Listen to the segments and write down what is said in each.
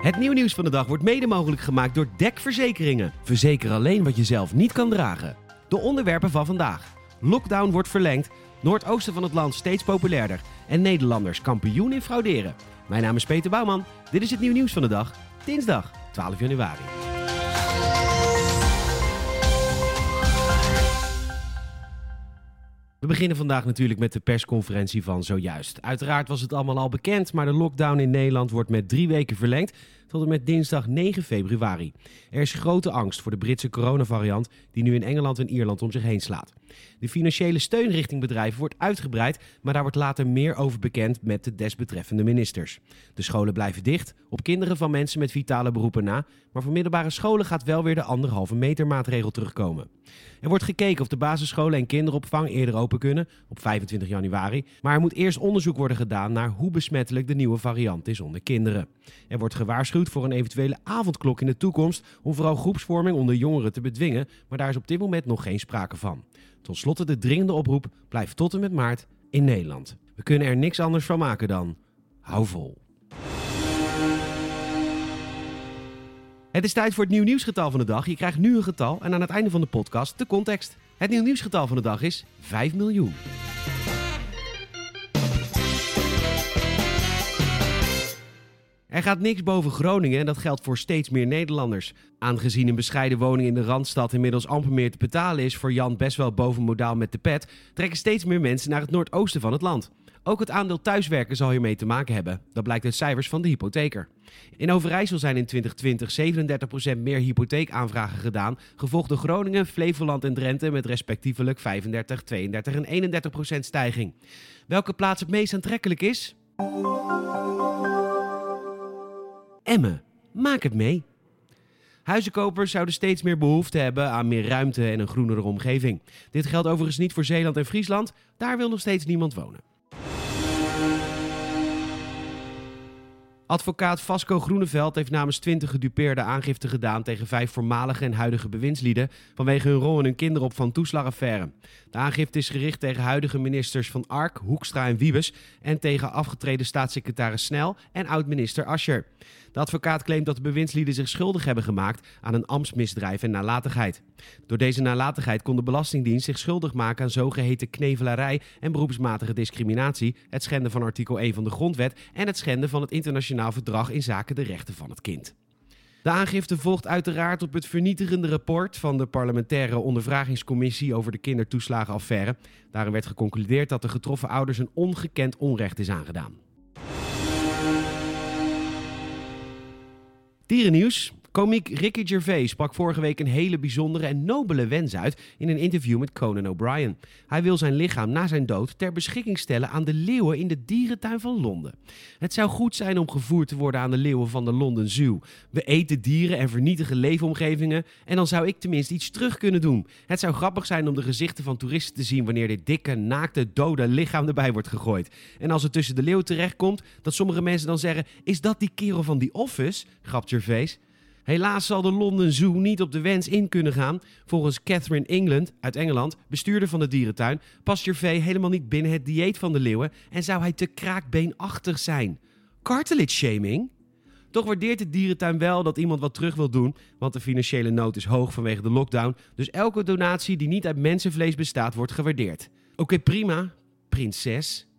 Het nieuw nieuws van de dag wordt mede mogelijk gemaakt door dekverzekeringen. Verzeker alleen wat je zelf niet kan dragen. De onderwerpen van vandaag. Lockdown wordt verlengd, noordoosten van het land steeds populairder en Nederlanders kampioen in frauderen. Mijn naam is Peter Bouwman. Dit is het nieuw nieuws van de dag. Dinsdag 12 januari. We beginnen vandaag natuurlijk met de persconferentie van zojuist. Uiteraard was het allemaal al bekend, maar de lockdown in Nederland wordt met drie weken verlengd tot en met dinsdag 9 februari. Er is grote angst voor de Britse coronavariant die nu in Engeland en Ierland om zich heen slaat. De financiële steun richting bedrijven wordt uitgebreid, maar daar wordt later meer over bekend met de desbetreffende ministers. De scholen blijven dicht, op kinderen van mensen met vitale beroepen na, maar voor middelbare scholen gaat wel weer de anderhalve meter maatregel terugkomen. Er wordt gekeken of de basisscholen en kinderopvang eerder open kunnen, op 25 januari, maar er moet eerst onderzoek worden gedaan naar hoe besmettelijk de nieuwe variant is onder kinderen. Er wordt gewaarschuwd voor een eventuele avondklok in de toekomst om vooral groepsvorming onder jongeren te bedwingen, maar daar is op dit moment nog geen sprake van. Tot slot de dringende oproep: blijf tot en met maart in Nederland. We kunnen er niks anders van maken dan hou vol. Het is tijd voor het nieuw nieuwsgetal van de dag. Je krijgt nu een getal en aan het einde van de podcast de context. Het nieuw nieuwsgetal van de dag is 5 miljoen. Er gaat niks boven Groningen en dat geldt voor steeds meer Nederlanders. Aangezien een bescheiden woning in de Randstad inmiddels amper meer te betalen is voor Jan best wel boven modaal met de pet, trekken steeds meer mensen naar het noordoosten van het land. Ook het aandeel thuiswerken zal hiermee te maken hebben. Dat blijkt uit cijfers van de hypotheker. In Overijssel zijn in 2020 37% meer hypotheekaanvragen gedaan, gevolgd door Groningen, Flevoland en Drenthe met respectievelijk 35, 32 en 31% stijging. Welke plaats het meest aantrekkelijk is? Emmen. Maak het mee. Huizenkopers zouden steeds meer behoefte hebben aan meer ruimte en een groenere omgeving. Dit geldt overigens niet voor Zeeland en Friesland, daar wil nog steeds niemand wonen. Advocaat Vasco Groeneveld heeft namens 20 gedupeerde aangifte gedaan tegen vijf voormalige en huidige bewindslieden vanwege hun rol in een kinderopvang toeslagaffaire. De aangifte is gericht tegen huidige ministers van Ark, Hoekstra en Wiebes en tegen afgetreden staatssecretaris Snel en oud-minister Ascher. De advocaat claimt dat de bewindslieden zich schuldig hebben gemaakt aan een ambtsmisdrijf en nalatigheid. Door deze nalatigheid kon de Belastingdienst zich schuldig maken aan zogeheten knevelarij en beroepsmatige discriminatie, het schenden van artikel 1 van de Grondwet en het schenden van het internationaal verdrag in zaken de rechten van het kind. De aangifte volgt uiteraard op het vernietigende rapport van de parlementaire ondervragingscommissie over de kindertoeslagenaffaire. Daarin werd geconcludeerd dat de getroffen ouders een ongekend onrecht is aangedaan. Dierennieuws. Komiek Ricky Gervais sprak vorige week een hele bijzondere en nobele wens uit in een interview met Conan O'Brien. Hij wil zijn lichaam na zijn dood ter beschikking stellen aan de leeuwen in de dierentuin van Londen. Het zou goed zijn om gevoerd te worden aan de leeuwen van de London Zoo. We eten dieren en vernietigen leefomgevingen en dan zou ik tenminste iets terug kunnen doen. Het zou grappig zijn om de gezichten van toeristen te zien wanneer dit dikke, naakte, dode lichaam erbij wordt gegooid. En als het tussen de leeuw terechtkomt, dat sommige mensen dan zeggen: Is dat die kerel van die Office? grapt Gervais. Helaas zal de London Zoo niet op de wens in kunnen gaan. Volgens Catherine England uit Engeland, bestuurder van de dierentuin, past Gervais helemaal niet binnen het dieet van de leeuwen en zou hij te kraakbeenachtig zijn. Cartilage shaming? Toch waardeert de dierentuin wel dat iemand wat terug wil doen, want de financiële nood is hoog vanwege de lockdown. Dus elke donatie die niet uit mensenvlees bestaat, wordt gewaardeerd. Oké, prima, prinses.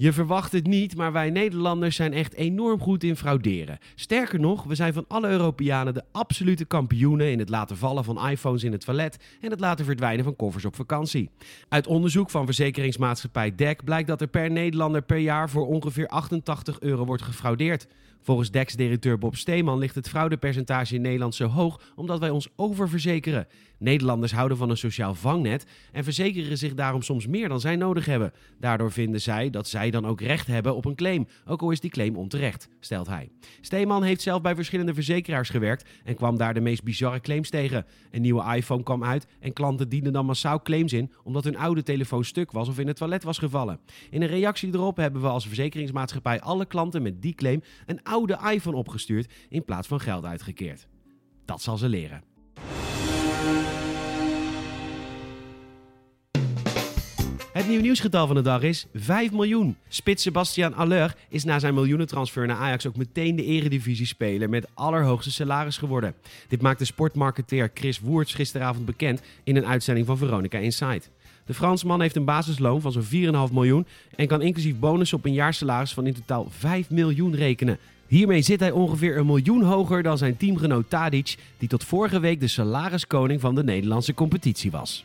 Je verwacht het niet, maar wij Nederlanders zijn echt enorm goed in frauderen. Sterker nog, we zijn van alle Europeanen de absolute kampioenen in het laten vallen van iPhones in het toilet en het laten verdwijnen van koffers op vakantie. Uit onderzoek van verzekeringsmaatschappij DEC blijkt dat er per Nederlander per jaar voor ongeveer 88 euro wordt gefraudeerd. Volgens DEX-directeur Bob Steeman ligt het fraudepercentage in Nederland zo hoog omdat wij ons oververzekeren. Nederlanders houden van een sociaal vangnet en verzekeren zich daarom soms meer dan zij nodig hebben. Daardoor vinden zij dat dan ook recht hebben op een claim, ook al is die claim onterecht, stelt hij. Steeman heeft zelf bij verschillende verzekeraars gewerkt en kwam daar de meest bizarre claims tegen. Een nieuwe iPhone kwam uit en klanten dienden dan massaal claims in omdat hun oude telefoon stuk was of in het toilet was gevallen. In een reactie erop hebben we als verzekeringsmaatschappij alle klanten met die claim een oude iPhone opgestuurd in plaats van geld uitgekeerd. Dat zal ze leren. Het nieuwe nieuwsgetal van de dag is 5 miljoen. Spits Sebastian Aller is na zijn miljoenentransfer naar Ajax ook meteen de eredivisie-speler met allerhoogste salaris geworden. Dit maakte sportmarketeer Chris Woerts gisteravond bekend in een uitzending van Veronica Insight. De Fransman heeft een basisloon van zo'n 4,5 miljoen en kan inclusief bonus op een jaarsalaris van in totaal 5 miljoen rekenen. Hiermee zit hij ongeveer een miljoen hoger dan zijn teamgenoot Tadic, die tot vorige week de salariskoning van de Nederlandse competitie was.